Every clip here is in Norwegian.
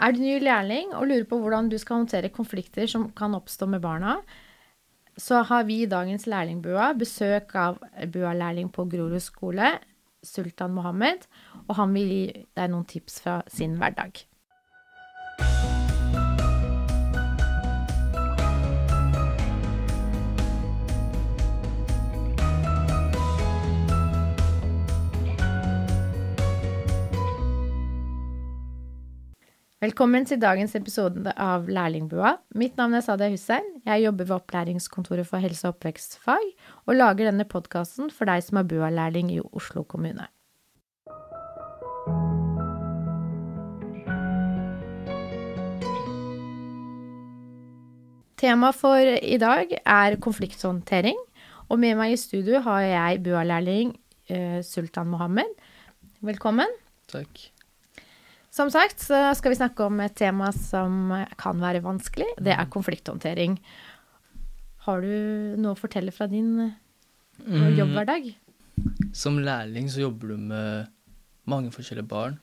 Er du ny lærling og lurer på hvordan du skal håndtere konflikter som kan oppstå med barna, så har vi i dagens lærlingbua besøk av bua-lærling på Grorud skole, Sultan Mohammed, og han vil gi deg noen tips fra sin hverdag. Velkommen til dagens episode av Lærlingbua. Mitt navn er Sadia Hussein. Jeg jobber ved Opplæringskontoret for helse- og oppvekstfag, og lager denne podkasten for deg som er BUA-lærling i Oslo kommune. Tema for i dag er konflikthåndtering, og med meg i studio har jeg BUA-lærling eh, Sultan Mohammed. Velkommen. Takk. Som sagt så skal vi snakke om et tema som kan være vanskelig. Det er konflikthåndtering. Har du noe å fortelle fra din eh, jobbhverdag? Som lærling så jobber du med mange forskjellige barn,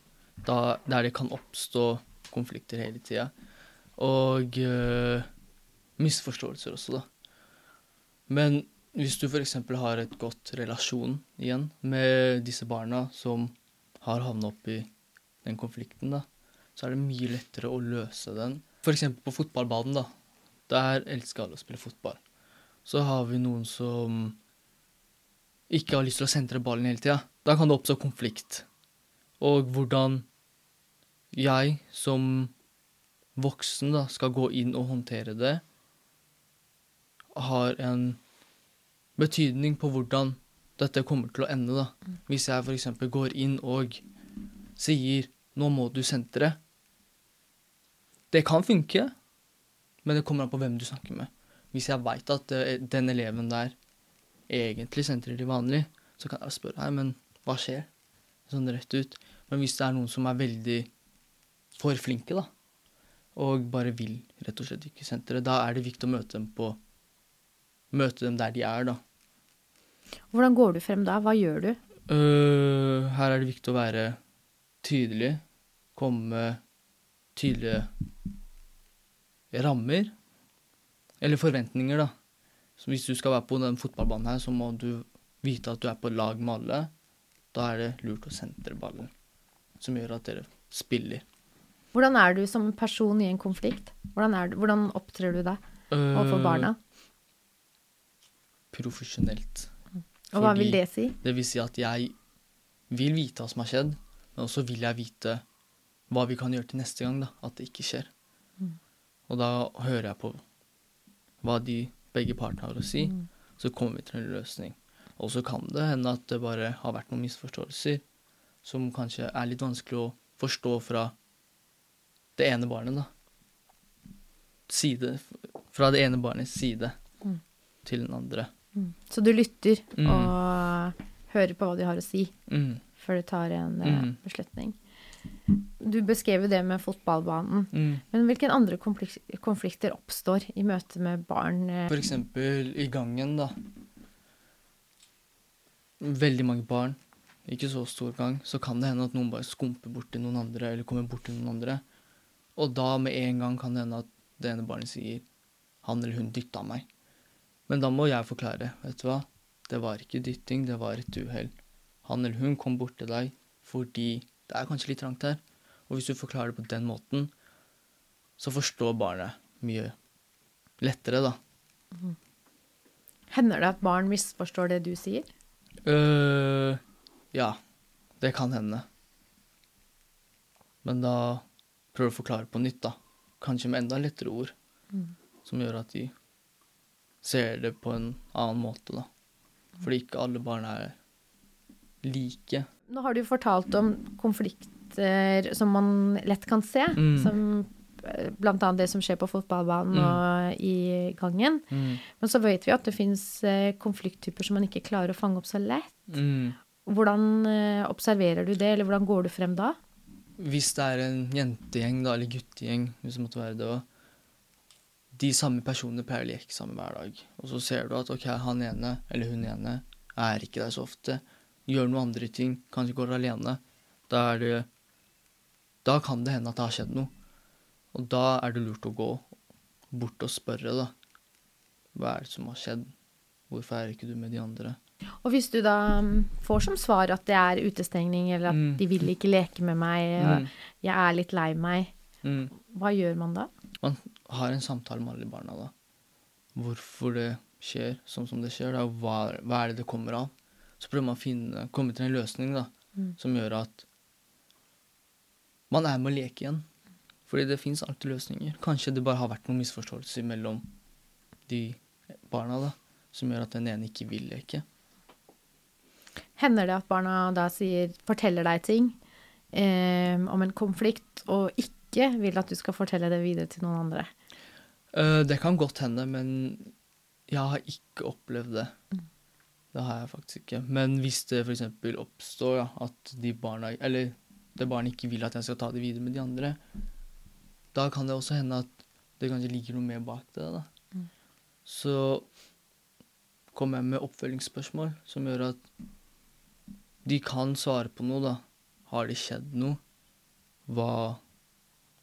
da, der det kan oppstå konflikter hele tida. Og øh, misforståelser også, da. Men hvis du f.eks. har et godt relasjon igjen med disse barna som har havna opp i den konflikten, da, så er det mye lettere å løse den. F.eks. på fotballbanen, da. Der elsker alle å spille fotball. Så har vi noen som ikke har lyst til å sentre ballen hele tida. Da kan det oppstå konflikt. Og hvordan jeg som voksen da skal gå inn og håndtere det, har en betydning på hvordan dette kommer til å ende. da. Hvis jeg f.eks. går inn og sier 'nå må du sentre', det kan funke, men det kommer an på hvem du snakker med. Hvis jeg veit at eh, den eleven der egentlig sentrer til vanlig, så kan jeg spørre Hei, men hva skjer? Sånn rett ut. Men hvis det er noen som er veldig for flinke, da, og bare vil rett og slett ikke sentre, da er det viktig å møte dem på Møte dem der de er, da. Hvordan går du frem da? Hva gjør du? Uh, her er det viktig å være tydelig. Komme med tydelige rammer. Eller forventninger, da. Så hvis du skal være på den fotballbanen her, så må du vite at du er på lag med alle. Da er det lurt å sentre ballen, som gjør at dere spiller. Hvordan er du som person i en konflikt? Hvordan, du, hvordan opptrer du deg overfor barna? Profesjonelt. Og hva vil det si? Det vil si at jeg vil vite hva som har skjedd, men også vil jeg vite hva vi kan gjøre til neste gang, da. At det ikke skjer. Og da hører jeg på hva de begge partene har å si, så kommer vi til en løsning. Og så kan det hende at det bare har vært noen misforståelser som kanskje er litt vanskelig å forstå fra det ene barnet, da. Side, fra det ene barnets side Mm. til den andre. Så du lytter Mm. og hører på hva de har å si Mm. før du tar en eh, Mm. beslutning. Du beskrev det med fotballbanen. Mm. Men hvilke andre konflikter oppstår i møte med barn? F.eks. For eksempel i gangen, da. Veldig mange barn, ikke så stor gang, så kan det hende at noen bare skumper bort til noen andre, eller kommer bort til noen andre. Og da med en gang kan det hende at det ene barnet sier 'han eller hun dytta meg'. Men da må jeg forklare. Vet du hva? Det var ikke dytting, det var et uhell. Han eller hun kom bort til deg fordi det er kanskje litt trangt her. Og hvis du forklarer det på den måten, så forstår barnet mye lettere, da. Hender det at barn misforstår det du sier? Uh, ja, det kan hende. Men da prøver du å forklare på nytt, da. Kanskje med enda lettere ord. Som gjør at de ser det på en annen måte, da. Fordi ikke alle barn er like. Nå har du fortalt om konflikter som man lett kan se. Mm. Som bl.a. blant annet det som skjer på fotballbanen Mm. og i gangen. Mm. Men så vet vi at det fins konflikttyper som man ikke klarer å fange opp så lett. Mm. Hvordan eh, observerer du det, eller hvordan går du frem da? Hvis det er en jentegjeng, da, eller guttegjeng, hvis det måtte være det òg De samme personene pleier å leke sammen hver dag. Og så ser du at ok, han ene eller hun ene er ikke der så ofte. Gjør noen andre ting, kanskje går alene. Da er det Da kan det hende at det har skjedd noe. Og da er det lurt å gå bort og spørre, da. Hva er det som har skjedd? Hvorfor er ikke du med de andre? Og hvis du da mm, får som svar at det er utestengning, eller at Mm. de vil ikke leke med meg, Mm. jeg er litt lei meg, Mm. hva gjør man da? Man har en samtale med alle barna, da. Hvorfor det skjer sånn som det skjer, da. Hva, hva er det det kommer av? Så prøver man å finne, komme til en løsning da, Mm. som gjør at man er med å leke igjen. Fordi det fins alltid løsninger. Kanskje det bare har vært noen misforståelser mellom de barna da, som gjør at den ene ikke vil leke. Hender det at barna da sier, forteller deg ting eh, om en konflikt, og ikke vil at du skal fortelle det videre til noen andre? Uh, det kan godt hende, men jeg har ikke opplevd det. Det har jeg faktisk ikke. Men hvis det f.eks. oppstår ja, at de barna Eller det barnet ikke vil at jeg skal ta det videre med de andre, da kan det også hende at det kanskje ligger noe mer bak det. da. Mm. Så kommer jeg med oppfølgingsspørsmål som gjør at de kan svare på noe, da. Har det skjedd noe? Hva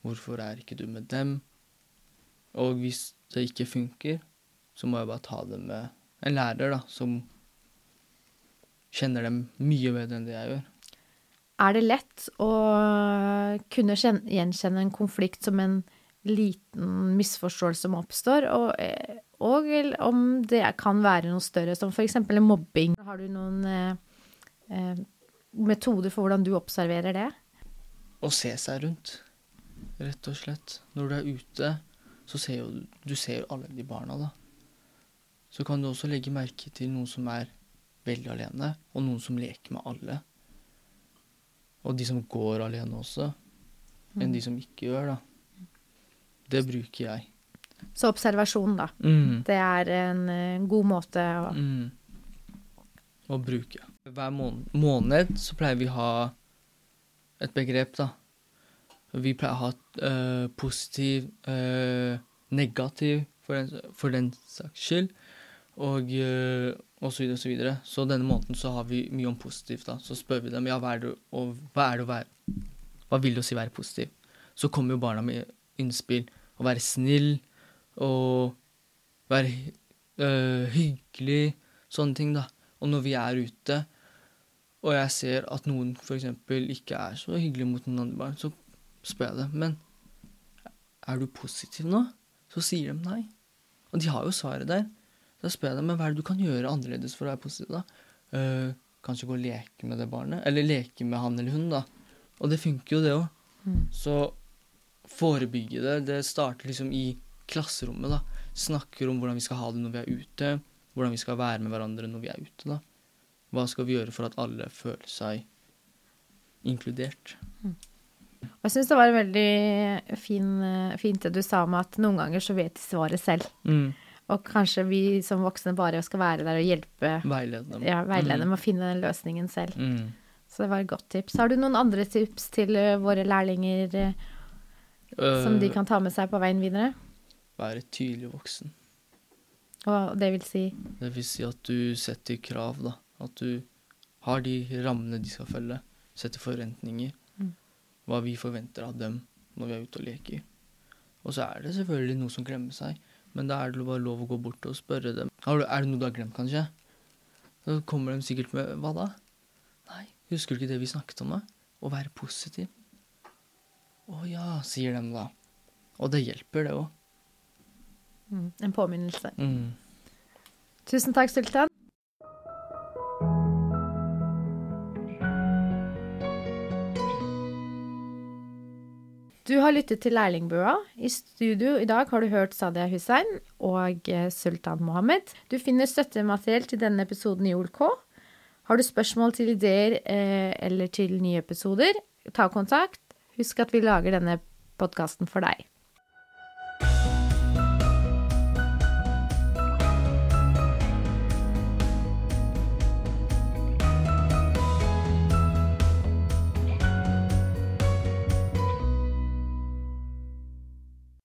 Hvorfor er ikke du med dem? Og hvis det ikke funker, så må jeg bare ta det med en lærer da, som kjenner dem mye bedre enn det jeg gjør. Er det lett å kunne gjenkjenne en konflikt som en liten misforståelse som oppstår, og, eh, og om det kan være noe større, som f.eks. mobbing? Har du noen eh, eh, metoder for hvordan du observerer det? Å se seg rundt, rett og slett. Når du er ute, så ser jo du- ser alle de barna, da. Så kan du også legge merke til noen som er veldig alene, og noen som leker med alle. Og de som går alene også, enn de som ikke gjør, da. Det bruker jeg. Så observasjon, da. Mm. Det er en eh, god måte å Mm. Å bruke. Hver måned, så pleier vi å ha et begrep, da. Vi pleier å ha uh, positiv, uh, negativ, for den, for den saks skyld, og, eh, og så videre. Så denne måneden så har vi mye om positivt, da. Så spør vi dem ja, hva er det, og hva er det å være Hva vil det å si være positiv? Så kommer jo barna med innspill. Å være snill og være øh, hyggelig, sånne ting, da. Og når vi er ute, og jeg ser at noen f.eks. ikke er så hyggelig mot noen andre barn, så spør jeg dem Men er du positiv nå? Så sier de nei. Og de har jo svaret der. Så spør jeg dem hva er det du kan gjøre annerledes for å være positiv. da? Uh, kanskje gå og leke med det barnet? Eller leke med han eller hun, da. Og det funker jo, det òg. Mm. Så forebygge det, det starter liksom i klasserommet, da. Snakker om hvordan vi skal ha det når vi er ute. Hvordan vi skal være med hverandre når vi er ute, da. Hva skal vi gjøre for at alle føler seg inkludert? Og Jeg syns det var veldig fin, fint det du sa om at noen ganger så vet de svaret selv. Mm. Og kanskje vi som voksne bare skal være der og hjelpe, Veilede dem. ja, veilede Mm. dem å finne den løsningen selv. Mm. Så det var et godt tips. Har du noen andre tips til eh, våre lærlinger uh, som de Øh, kan ta med seg på veien videre? Være tydelig voksen. Og det vil si Det vil si at du setter krav, da. At du har de rammene de skal følge. Setter forventninger. Mm. Hva vi forventer av dem når vi er ute og leker. Og så er det selvfølgelig noe som glemmer seg, men da er det bare lov å gå bort og spørre dem. Er det noe du har glemt, kanskje? Så kommer de sikkert med Hva da? Nei, husker du ikke det vi snakket om, da? Å være positiv. Å ja, sier de da. Og det hjelper, det òg. mm, en påminnelse. Mm. Tusen takk, Sultan. Du har lyttet til Lærlingbua. I studio i dag har du hørt Sadia Hussein og eh, Sultan Mohammed. Du finner støttemateriell til denne episoden i OLK. Har du spørsmål til ideer eh, eller til nye episoder, ta kontakt. Husk at vi lager denne podkasten for deg.